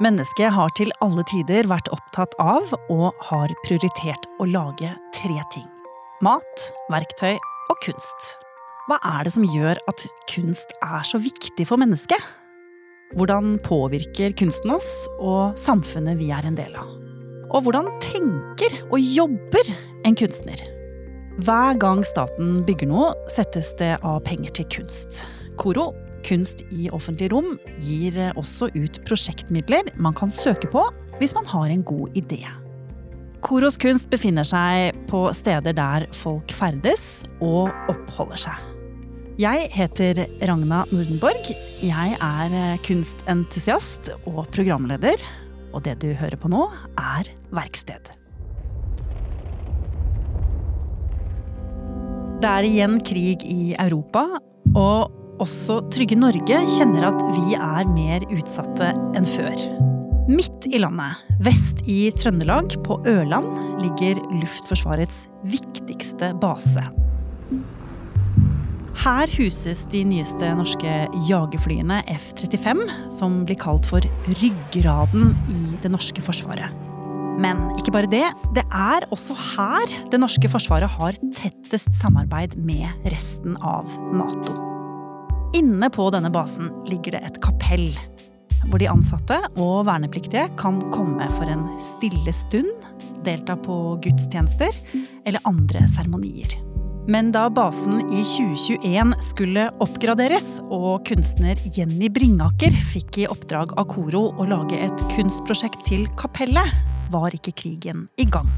Mennesket har til alle tider vært opptatt av og har prioritert å lage tre ting. Mat, verktøy og kunst. Hva er det som gjør at kunst er så viktig for mennesket? Hvordan påvirker kunsten oss og samfunnet vi er en del av? Og hvordan tenker og jobber en kunstner? Hver gang staten bygger noe, settes det av penger til kunst. Koro Kunst i offentlig rom gir også ut prosjektmidler man kan søke på hvis man har en god idé. Koros kunst befinner seg på steder der folk ferdes og oppholder seg. Jeg heter Ragna Nordenborg. Jeg er kunstentusiast og programleder. Og det du hører på nå, er Verksted. Det er igjen krig i Europa, og også Trygge Norge kjenner at vi er mer utsatte enn før. Midt i landet, vest i Trøndelag, på Ørland, ligger Luftforsvarets viktigste base. Her huses de nyeste norske jagerflyene F-35, som blir kalt for ryggraden i det norske forsvaret. Men ikke bare det. Det er også her det norske forsvaret har tettest samarbeid med resten av Nato. Inne på denne basen ligger det et kapell. Hvor de ansatte og vernepliktige kan komme for en stille stund, delta på gudstjenester eller andre seremonier. Men da basen i 2021 skulle oppgraderes, og kunstner Jenny Bringaker fikk i oppdrag av Koro å lage et kunstprosjekt til kapellet, var ikke krigen i gang.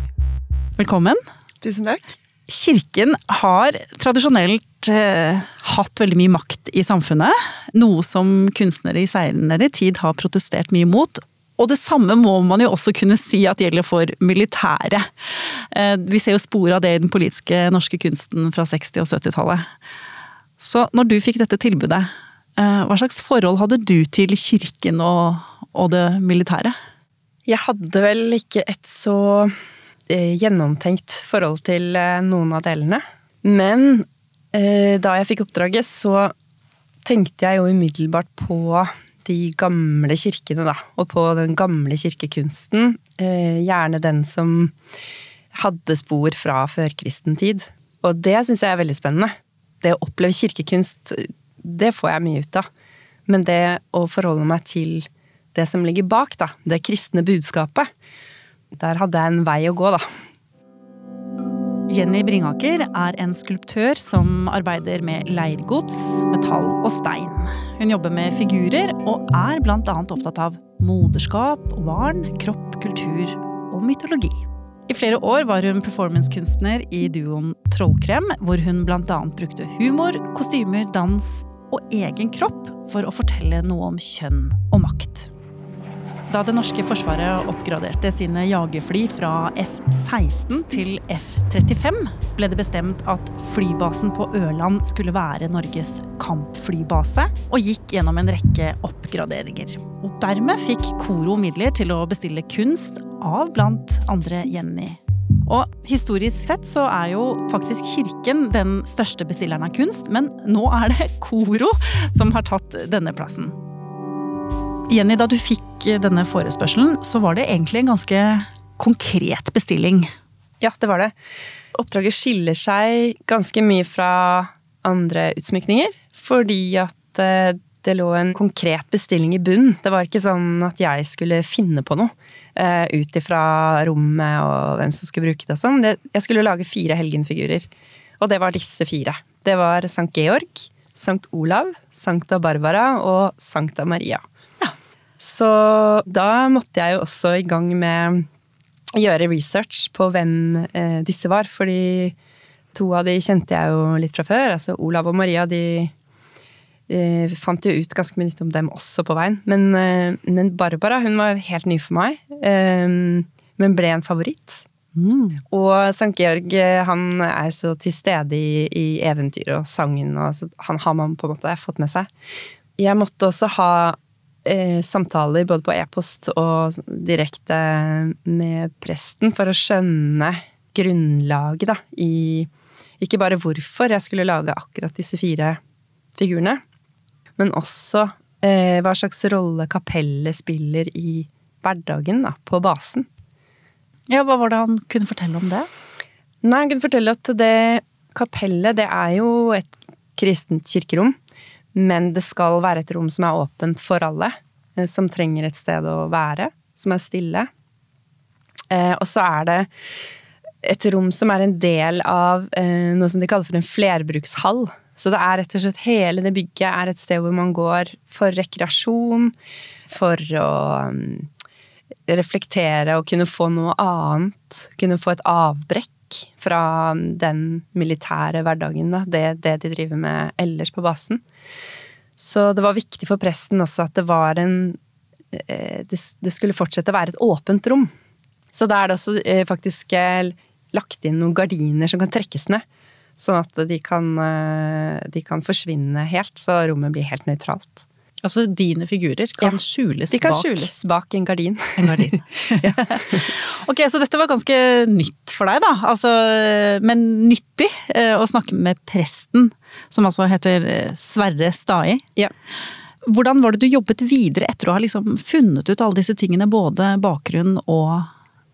Velkommen. Tusen takk. Kirken har tradisjonelt eh, hatt veldig mye makt i samfunnet. Noe som kunstnere i senere tid har protestert mye mot. Og det samme må man jo også kunne si at gjelder for militæret. Eh, vi ser jo spor av det i den politiske norske kunsten fra 60- og 70-tallet. Så når du fikk dette tilbudet, eh, hva slags forhold hadde du til kirken og, og det militære? Jeg hadde vel ikke et så gjennomtenkt forhold til noen av delene. Men da jeg fikk oppdraget, så tenkte jeg jo umiddelbart på de gamle kirkene, da. Og på den gamle kirkekunsten. Eh, gjerne den som hadde spor fra førkristen tid. Og det syns jeg er veldig spennende. Det å oppleve kirkekunst, det får jeg mye ut av. Men det å forholde meg til det som ligger bak, da, det kristne budskapet, der hadde jeg en vei å gå, da. Jenny Bringaker er en skulptør som arbeider med leirgods, metall og stein. Hun jobber med figurer og er bl.a. opptatt av moderskap barn, kropp, kultur og mytologi. I flere år var hun performancekunstner i duoen Trollkrem, hvor hun bl.a. brukte humor, kostymer, dans og egen kropp for å fortelle noe om kjønn og makt. Da det norske forsvaret oppgraderte sine jagerfly fra F-16 til F-35, ble det bestemt at flybasen på Ørland skulle være Norges kampflybase, og gikk gjennom en rekke oppgraderinger. Og dermed fikk Koro midler til å bestille kunst av blant andre Jenny. Og historisk sett så er jo faktisk kirken den største bestilleren av kunst, men nå er det Koro som har tatt denne plassen. Jenny, da du fikk denne forespørselen, så var det egentlig en ganske konkret bestilling. Ja, det var det. Oppdraget skiller seg ganske mye fra andre utsmykninger, fordi at eh, det lå en konkret bestilling i bunnen. Det var ikke sånn at jeg skulle finne på noe uh, ut ifra rommet og hvem som skulle bruke det og sånn. Jeg skulle lage fire helgenfigurer, og det var disse fire. Det var Sankt Georg, Sankt Olav, Sankta Barbara og Sankta Maria. Så da måtte jeg jo også i gang med å gjøre research på hvem eh, disse var. Fordi to av de kjente jeg jo litt fra før. Altså Olav og Maria de eh, fant jo ut ganske mye nytt om dem også på veien. Men, eh, men Barbara hun var helt ny for meg. Men ble en favoritt. Mm. Og Sankt Georg han er så til stede i, i eventyret og sangen. Og, han har man på en måte fått med seg. Jeg måtte også ha eh, samtaler både på e-post og direkte med presten for å skjønne grunnlaget da, i ikke bare hvorfor jeg skulle lage akkurat disse fire figurene, men også eh, hva slags rolle kapellet spiller i hverdagen da, på basen. Ja, Hva var det han kunne fortelle om det? Nei, Han kunne fortelle at det kapellet det er jo et kristent kirkerom. Men det skal være et rom som er åpent for alle. Eh, som trenger et sted å være. Som er stille. Eh, og så er det et rom som er en del av eh, noe som de kaller for en flerbrukshall. Så det er rett og slett hele det bygget er et sted hvor man går for rekreasjon, for å um, reflektere og kunne få noe annet. Kunne få et avbrekk fra den militære hverdagen, da. Det, det de driver med ellers på basen. Så det var viktig for presten også at det var en Det, Det skulle fortsette å være et åpent rom. Så da er det også eh, faktisk eh, lagt inn noen gardiner som kan trekkes ned. Sånn at de kan, eh, de kan forsvinne helt, så rommet blir helt nøytralt. Altså dine figurer kan ja, skjules bak De kan bak. skjules bak en gardin. En gardin. ja. Ok, så dette var ganske nytt for deg, da. Altså, men nyttig å snakke med presten, som altså heter Sverre Stai. Ja. Hvordan var det du jobbet videre etter å ha liksom funnet ut alle disse tingene? Både bakgrunn og,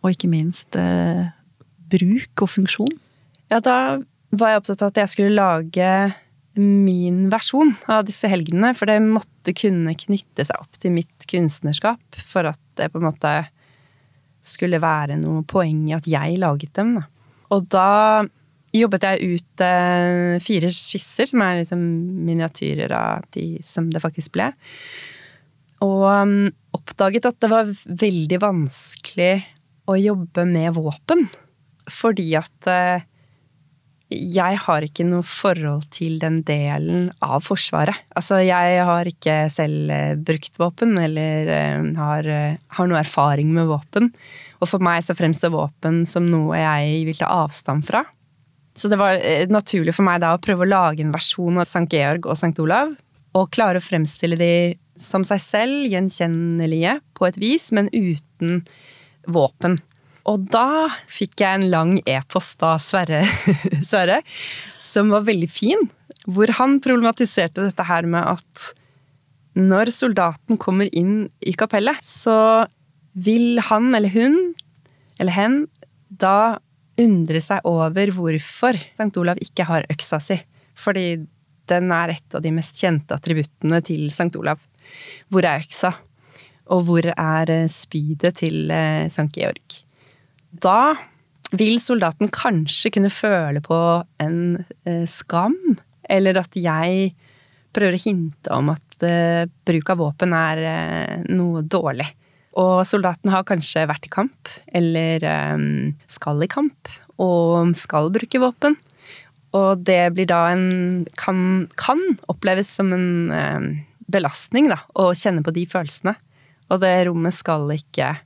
og ikke minst eh, bruk og funksjon? Ja, da var jeg opptatt av at jeg skulle lage min versjon av disse helgenene. For det måtte kunne knytte seg opp til mitt kunstnerskap for at det på en måte skulle være noe poeng i at jeg laget dem. Da. Og da jobbet jeg ut eh, fire skisser, som er liksom miniatyrer av de som det faktisk ble. Og um, oppdaget at det var veldig vanskelig å jobbe med våpen. Fordi at eh, jeg har ikke noe forhold til den delen av Forsvaret. Altså, jeg har ikke selv eh, brukt våpen, eller eh, har, har, noe erfaring med våpen. Og for meg så fremstår våpen som noe jeg vil ta avstand fra. Så det var naturlig for meg da å prøve å lage en versjon av St. Georg og St. Olav. Og klare å fremstille de som seg selv, gjenkjennelige på et vis, men uten våpen. Og da fikk jeg en lang e-post av Sverre, Sverre, som var veldig fin. Hvor han problematiserte dette her med at når soldaten kommer inn i kapellet, så vil han eller hun, eller hen, da undre seg over hvorfor St. Olav ikke har øksa si. Fordi den er et av de mest kjente attributtene til St. Olav. Hvor er øksa? Og hvor er spydet til Sankt St. Georg? Da vil soldaten kanskje kunne føle på en eh, skam, eller at jeg prøver å hinte om at eh, bruk av våpen er eh, noe dårlig. Og soldaten har kanskje vært i kamp, eller skal i kamp, og skal bruke våpen. Og det blir da en kan, kan oppleves som en belastning, da, å kjenne på de følelsene. Og det rommet skal ikke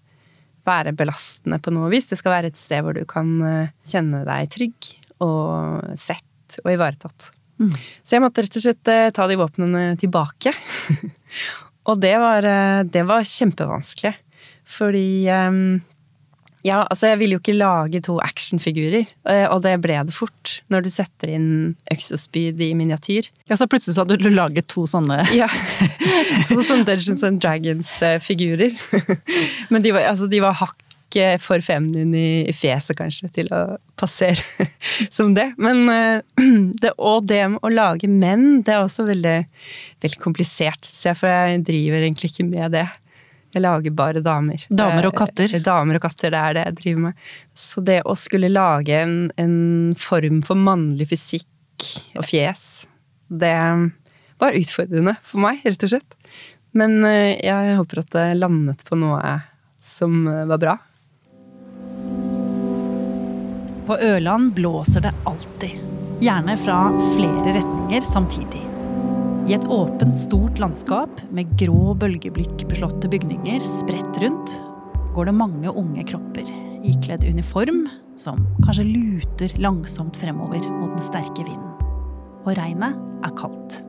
være belastende på noe vis. Det skal være et sted hvor du kan eh, kjenne deg trygg og sett og ivaretatt. Mm. Så jeg måtte rett og slett eh, ta de våpnene tilbake. og det var, eh, det var, kjempevanskelig. Fordi ja, altså jeg ville jo ikke lage to actionfigurer, og det ble det fort. Når du setter inn øks og spyd i miniatyr. Ja, Så plutselig så hadde du laget to sånne Ja. To sånne Dungeons and Dragons-figurer. Men de var, altså, de var hakk for feminine i fjeset, kanskje, til å passere som det. Men det, Og det med å lage menn, det er også veldig, veldig komplisert, syns jeg. For jeg driver egentlig ikke med det. Jeg lager bare damer. Damer og katter? Damer og katter, det er det jeg driver med. Så det å skulle lage en, en form for mannlig fysikk og fjes, det var utfordrende for meg, rett og slett. Men eh, jeg håper at det landet på noe som var bra. På Ørland blåser det alltid. Gjerne fra flere retninger samtidig. I et åpent, stort landskap med grå bølgeblikkbeslåtte bygninger spredt rundt, går det mange unge kropper ikledd uniform som kanskje luter langsomt fremover mot den sterke vinden. Og regnet er kaldt.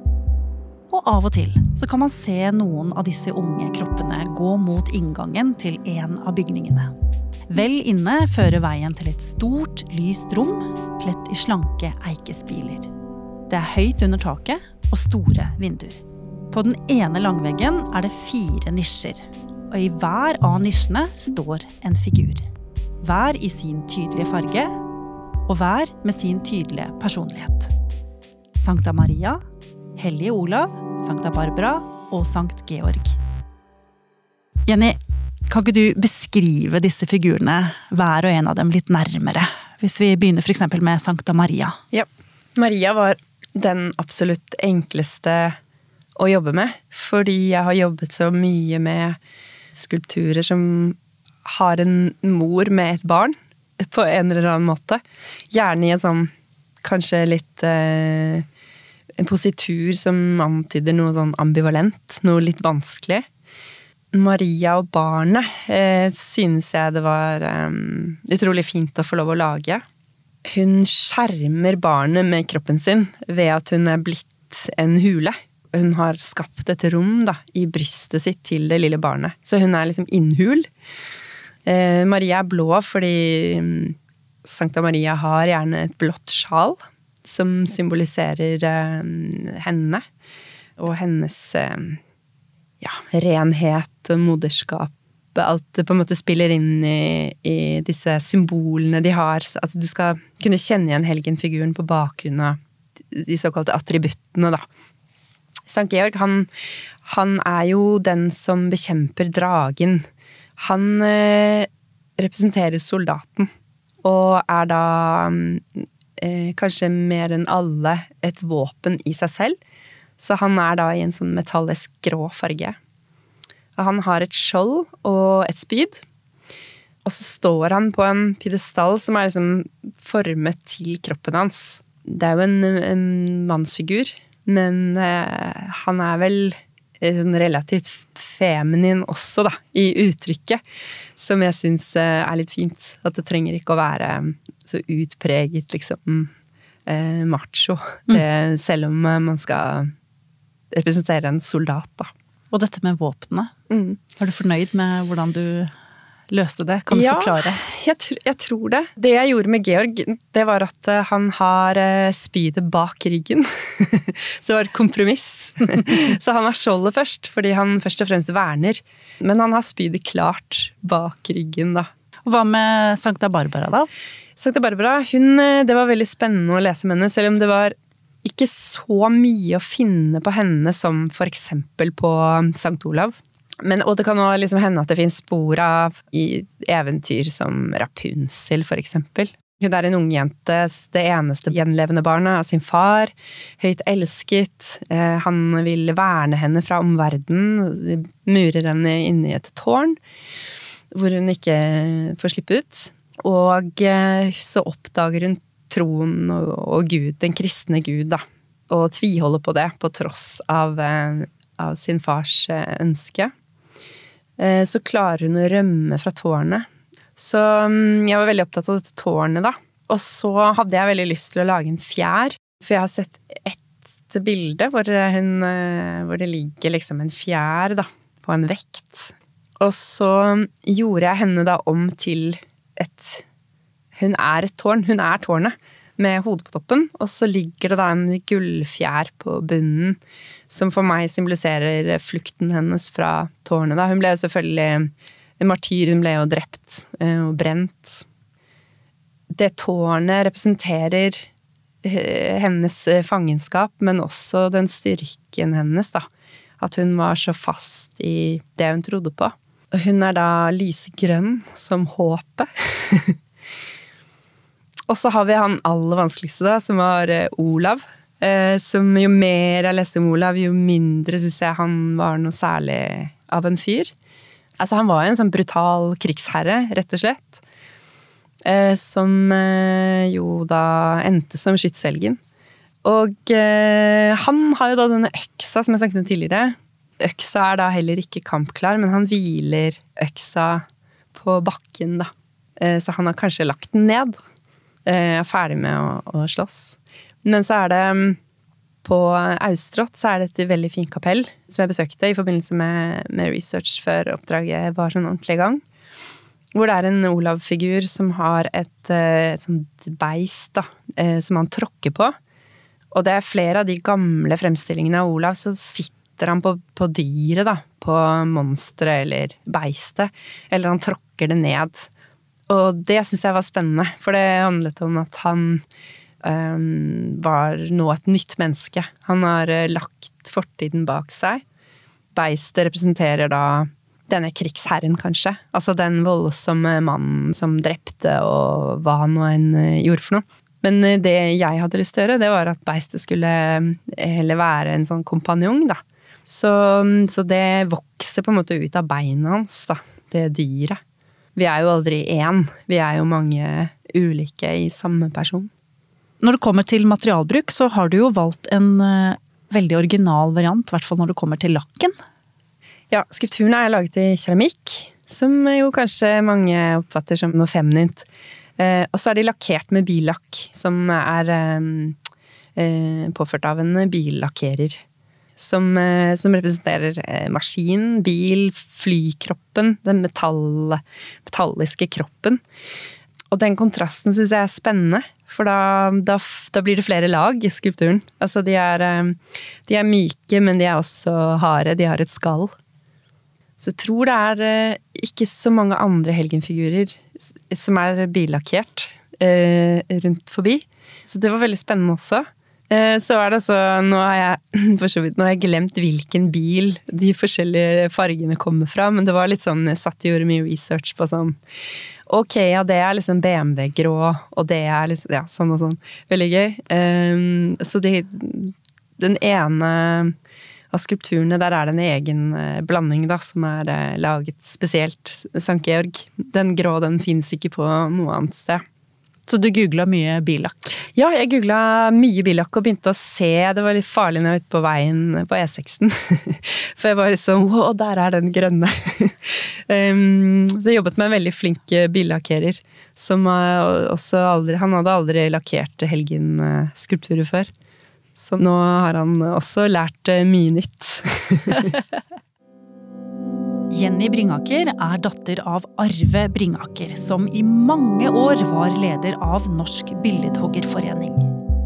Og av og til så kan man se noen av disse unge kroppene gå mot inngangen til en av bygningene. Vel inne fører veien til et stort, lyst rom kledt i slanke eikespiler. Det er høyt under taket og store vinduer. På den ene langveggen er det fire nisjer, og i hver av nisjene står en figur. Hver i sin tydelige farge, og hver med sin tydelige personlighet. Sankta Maria, Hellige Olav, Sankta Barbara og Sankt Georg. Jenny, kan ikke du beskrive disse figurene, hver og en av dem, litt nærmere? Hvis vi begynner f.eks. med Sankta Maria. Ja. Maria var den absolutt enkleste å jobbe med, fordi jeg har jobbet så mye med skulpturer som har en mor med et barn, på en eller annen måte. Gjerne i en sånn kanskje litt eh, En positur som antyder noe sånn ambivalent, noe litt vanskelig. Maria og barnet eh, synes jeg det var eh, utrolig fint å få lov å lage. Hun skjermer barnet med kroppen sin ved at hun er blitt en hule hun har skapt et rom da, i brystet sitt til det lille barnet. Så hun er liksom innhul. Eh, Maria er blå fordi mm, Sankta Maria har gjerne et blått sjal som symboliserer eh, henne. Og hennes eh, ja, renhet og moderskap. Alt det på en måte spiller inn i, i disse symbolene de har. At du skal kunne kjenne igjen helgenfiguren på bakgrunn av de såkalte attributtene, da. Sankt Georg, han, han, er jo den som bekjemper dragen. Han eh, representerer soldaten, og er da eh, kanskje mer enn alle et våpen i seg selv. Så han er da i en sånn metallisk grå farge. Han har et skjold og et spyd. Og så står han på en pidestall som er liksom formet til kroppen hans. Det er jo en, en mannsfigur men eh, han er vel eh, sånn relativt feminin også, da, i uttrykket. Som jeg syns eh, er litt fint. At det trenger ikke å være mm, så utpreget, liksom, eh, macho. Mm. Det, selv om eh, man skal representere en soldat, da. Og dette med våpnene. Mm. Er du fornøyd med hvordan du løste det? Kan du ja, forklare? Jeg, jeg, tror det. Det jeg gjorde med Georg, det var at eh, han har eh, spydet bak ryggen. Så det var et kompromiss. Så han har skjoldet først, fordi han først og fremst verner. Men han har spydet klart bak ryggen, da. Hva med Sankta Barbara, da? Sankta Barbara, hun, eh, Det var veldig spennende å lese med henne, selv om det var ikke så mye å finne på henne som eksempel på Sankt Olav. Men, og det kan også liksom hende at det finnes spor av i eventyr som Rapunsel, eksempel. Hun er en ungjente, det eneste gjenlevende barnet av sin far. Høyt elsket. Eh, han vil verne henne fra omverdenen. Murer henne inne i et tårn hvor hun ikke får slippe ut. Og eh, så oppdager hun troen og Gud, den kristne Gud, da. Og tviholder på det, på tross av, eh, av sin fars ønske. Eh, så klarer hun å rømme fra tårnet. Så mm, jeg var veldig opptatt av dette tårnet, da. Og så hadde jeg veldig lyst til å lage en fjær, for jeg har sett ett bilde hvor, hun, eh, hvor det ligger liksom en fjær da, på en vekt. Og så gjorde jeg henne da om til et Hun er et tårn. Hun er tårnet med hodet på toppen, og så ligger det da en gullfjær på bunnen som for meg symboliserer flukten hennes fra tårnet. Hun ble jo selvfølgelig en martyr, hun ble jo drept eh, og brent. Det tårnet representerer eh, hennes eh, fangenskap, men også den styrken hennes, da. At hun var så fast i det hun trodde på. Og hun er da lysegrønn som håpet. og så har vi han aller vanskeligste, da, som var Olav. Eh, som jo mer jeg leste om Olav, jo mindre syns jeg han var noe særlig av en fyr. Altså, han var en sånn brutal krigsherre, rett og slett. Eh, som eh, jo da endte som skytshelgen. Og han har jo da denne øksa som jeg snakket om tidligere. Øksa er da heller ikke kampklar, men han hviler øksa på bakken, da. Så han har kanskje lagt den ned. Er ferdig med å, å slåss. Men så er det mm, på Austrått så er det et veldig fint kapell som jeg besøkte i forbindelse med, med research før oppdraget var sånn ordentlig i gang. Hvor det er en Olav-figur som har et, eh, et sånt beist da, eh, som han tråkker på. Og det er flere av de gamle fremstillingene av Olav, så sitter han på, på dyret, da. På monsteret eller beistet. Eller han tråkker det ned. Og det syns jeg var spennende, for det handlet om at han um, var nå et nytt menneske. Han har uh, lagt fortiden bak seg. Beistet representerer da denne krigsherren, kanskje. Altså den voldsomme mannen som drepte og hva han nå enn uh, gjorde for noe. Men uh, det jeg hadde lyst til å gjøre, det var at beistet skulle heller være en sånn kompanjong, da. Så, så det vokser på en måte ut av beina hans, da. Det dyret. Vi er jo aldri én. Vi er jo mange ulike i samme person. Når det kommer til materialbruk, så har du jo valgt en uh, veldig original variant, i hvert fall når det kommer til lakken. Ja, skulpturen er laget i keramikk, som jo kanskje mange oppfatter som noe feminint. Uh, og så er de lakkert med billakk, som er uh, påført av en billakkerer. Som, som, representerer maskin, bil, flykroppen, den metall, metalliske kroppen. Og den kontrasten syns jeg er spennende. For da, da, da, blir det flere lag i skulpturen. Altså de er, eh, de er, myke, men de er også harde. De har et skall. Så jeg tror det er eh, ikke så mange andre helgenfigurer som er billakkert eh, rundt forbi. Så det var veldig spennende også. Eh, så er det altså Nå har jeg for så vidt, nå har jeg glemt hvilken bil de forskjellige fargene kommer fra, men det var litt sånn jeg satt og gjorde mye research på sånn Ok, ja, det er liksom BMW grå, og det er liksom Ja, sånn og sånn. Veldig gøy. Um, så de, den ene av skulpturene, der er det en egen uh, blanding, da, som er uh, laget spesielt. St. Georg. Den grå, den fins ikke på noe annet sted. Så du googla mye billakk? Ja, jeg googla mye billakk og begynte å se. Det var litt farlig når jeg var ute på veien på E6-en. For jeg var liksom Å, der er den grønne. um, så jeg jobbet med en veldig flink billakkerer. Som også aldri Han hadde aldri lakkert helgenskulpturer før. Så nå har han også lært eh, mye nytt. Jenny Bringaker er datter av Arve Bringaker, som i mange år var leder av Norsk Billedhoggerforening.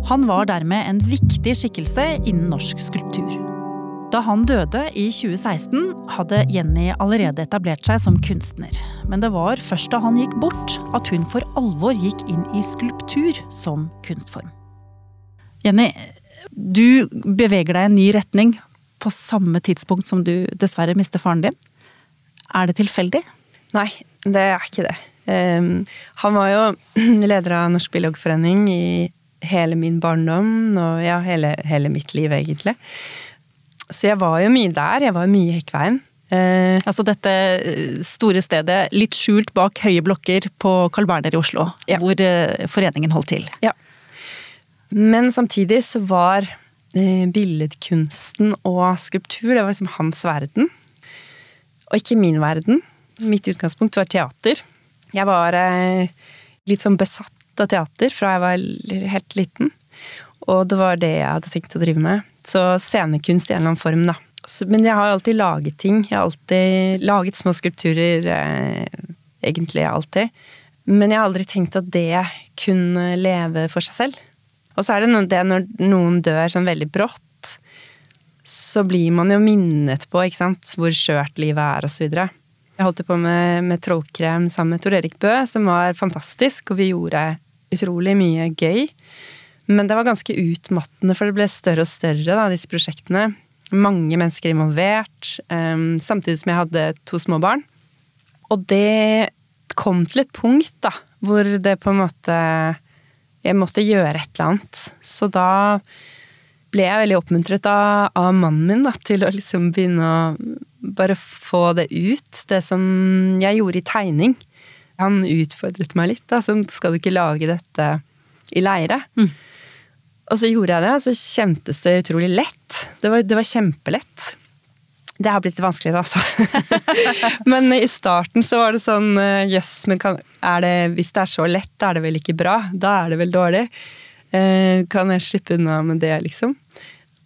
Han var dermed en viktig skikkelse innen norsk skulptur. Da han døde i 2016, hadde Jenny allerede etablert seg som kunstner. Men det var først da han gikk bort, at hun for alvor gikk inn i skulptur som kunstform. Jenny, du beveger deg i en ny retning på samme tidspunkt som du dessverre mister faren din. Er det tilfeldig? Nei, det er ikke det. Um, han var jo leder av Norsk Biologforening i hele min barndom og ja, hele, hele, mitt liv, egentlig. Så jeg var jo mye der. Jeg var mye i Hekkveien. Uh, altså dette eh, store stedet litt skjult bak høye blokker på Carl Berner i Oslo, ja. hvor uh, foreningen holdt til. Ja. Men samtidig så var uh, billedkunsten og skulptur det var liksom hans verden. Og ikke min verden. Mitt utgangspunkt var teater. Jeg var eh, litt sånn besatt av teater fra jeg var helt liten. Og det var det jeg hadde tenkt å drive med. Så scenekunst i en eller annen form, da. Men jeg har alltid laget ting. Jeg har alltid laget små skulpturer. Eh, egentlig alltid. Men jeg har aldri tenkt at det kunne leve for seg selv. Og så er det det når noen dør sånn veldig brått, så blir man jo minnet på ikke sant, hvor skjørt livet er, videre. Jeg holdt på med, med trollkrem sammen med Tor Erik Bø, som var fantastisk, og vi gjorde utrolig mye gøy. Men det var ganske utmattende, for det ble større og større, da, disse prosjektene. Mange mennesker involvert, um, samtidig som jeg hadde to små barn. Og det kom til et punkt da, hvor det på en måte Jeg måtte gjøre et eller annet. Så da ble jeg veldig oppmuntret av, av mannen min da, til å liksom begynne å bare få det ut. Det som jeg gjorde i tegning. Han utfordret meg litt. da, som Skal du ikke lage dette i leire? Mm. Og så gjorde jeg det, og så kjentes det utrolig lett. Det var, det var kjempelett. Det har blitt vanskeligere, altså. men i starten så var det sånn Jøss, yes, men kan, det, hvis det er så lett, er det vel ikke bra? Da er det vel dårlig? Eh, kan jeg slippe unna med det, liksom?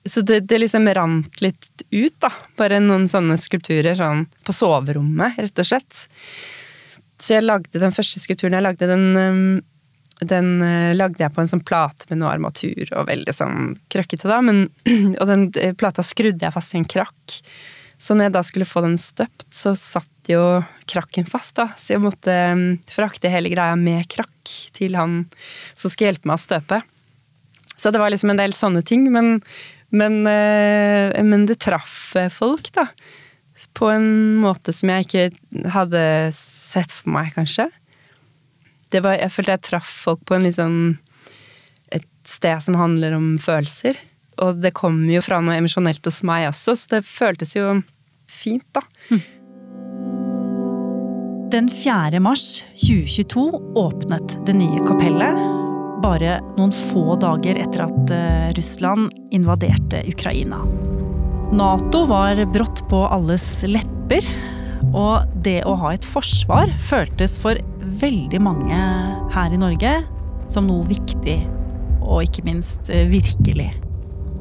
Så det, det, liksom rant litt ut, da. Bare noen sånne skulpturer sånn på soverommet, rett og slett. Så jeg lagde den første skulpturen jeg lagde, den um, den eh, lagde jeg på en sånn plate med noe armatur og veldig sånn krøkkete, da. Men, og den eh, plata skrudde jeg fast i en krakk. Så når jeg da skulle få den støpt, så satt jo krakken fast, da. Så jeg måtte um, frakte hele greia med krakk til han som skulle hjelpe meg å støpe. Så det var liksom en del sånne ting, men, men, uh, men det traff folk, da. På en måte som jeg ikke hadde sett for meg, kanskje var, jeg følte jeg traff folk på liksom et sted som handler om følelser. Og det kom jo fra noe emosjonelt hos meg også, så det føltes jo fint, da. Den 4. mars 2022 åpnet det nye kapellet. Bare noen få dager etter at eh, Russland invaderte Ukraina. Nato var brått på alles lepper. Og det å ha et forsvar føltes for veldig mange her i Norge som noe viktig, og ikke minst eh, virkelig.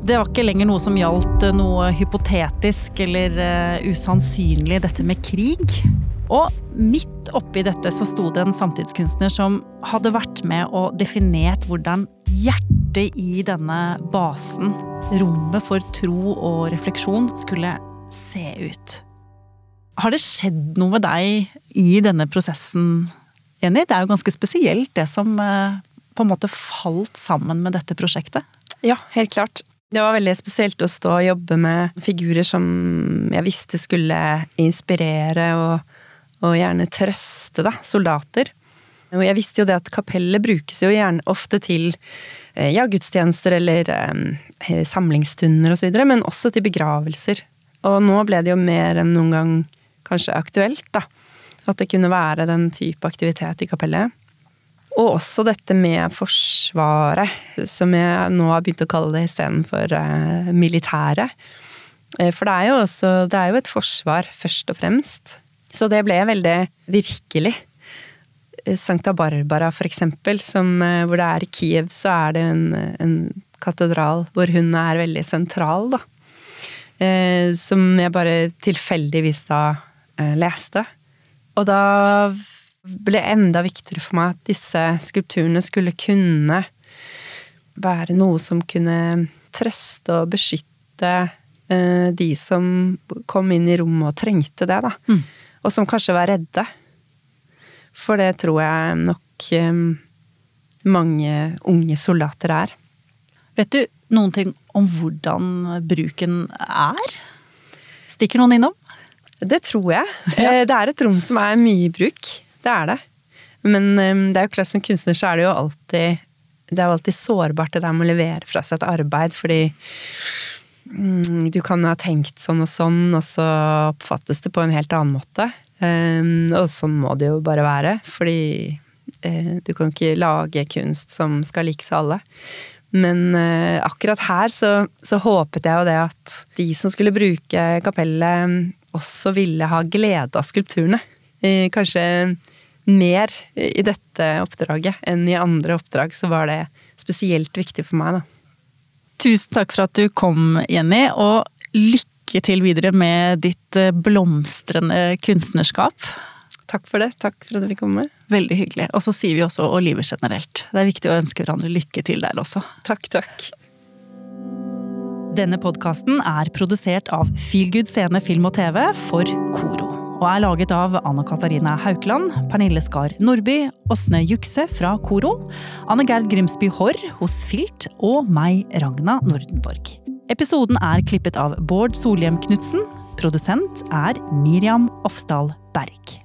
Det var ikke lenger noe som gjaldt eh, noe hypotetisk eller usannsynlig, dette med krig. Og midt oppi dette så sto det en samtidskunstner som hadde vært med og definert hvordan hjertet i denne basen, rommet for tro og refleksjon, skulle se ut. Har det skjedd noe med deg i denne prosessen, Jenny? Det er jo ganske spesielt det som eh, på en måte falt sammen med dette prosjektet. Ja, helt klart. Det var veldig spesielt å stå og jobbe med figurer som jeg visste skulle inspirere og, og gjerne trøste da, soldater. Og jeg visste jo det at kapellet brukes jo gjerne ofte til eh, ja, gudstjenester eller eh, samlingsstunder osv., men også til begravelser. Og nå ble det jo mer enn noen gang kanskje aktuelt, da. At det kunne være den type aktivitet i kapellet. Og også dette med Forsvaret, som jeg nå har begynt å kalle det istedenfor uh, militæret. Eh, for det er jo også det er jo et forsvar, først og fremst. Så det ble veldig virkelig. Eh, Sankta Barbara, for eksempel, som, hvor det er i Kiev, så er det en, en katedral hvor hun er veldig sentral, da. Som jeg bare tilfeldigvis da Eh, leste. Og da ble det enda viktigere for meg at disse skulpturene skulle kunne være noe som kunne trøste og beskytte eh, de som kom inn i rommet og trengte det, da. Mm. Og som kanskje var redde. For det tror jeg nok eh, mange unge soldater er. Vet du noen ting om hvordan bruken er? Stikker noen innom? Det tror jeg. Ja. Eh, det er et rom som er mye i bruk. Det er det. Men eh, det er jo klart som kunstner så er det jo alltid det er jo alltid sårbart det der med å levere fra seg et arbeid, fordi du kan ha tenkt sånn og sånn, og så oppfattes det på en helt annen måte. Um, og sånn må det jo bare være, fordi uh, du kan ikke lage kunst som skal likes av alle. Men uh, akkurat her så, så, håpet jeg jo det at de som skulle bruke kapellet også ville ha glede av skulpturene. Kanskje mer i dette oppdraget enn i andre oppdrag, så var det spesielt viktig for meg, da. Tusen takk for at du kom, Jenny, og lykke til videre med ditt eh, blomstrende kunstnerskap. Takk for det. Takk for at vi fikk komme. Veldig hyggelig. Og så sier vi også og livet generelt. Det er viktig å ønske hverandre lykke til der også. Takk, takk. Denne podkasten er produsert av Feelgood Scene Film og TV for Koro. Og er laget av Anna Katarina Haukeland, Pernille Skar Nordby, Åsne Jukse fra Koro, Anne Gerd Grimsby Haarr hos Filt og meg, Ragna Nordenborg. Episoden er klippet av Bård Solhjem Knutsen. Produsent er Miriam Ofsdal Berg.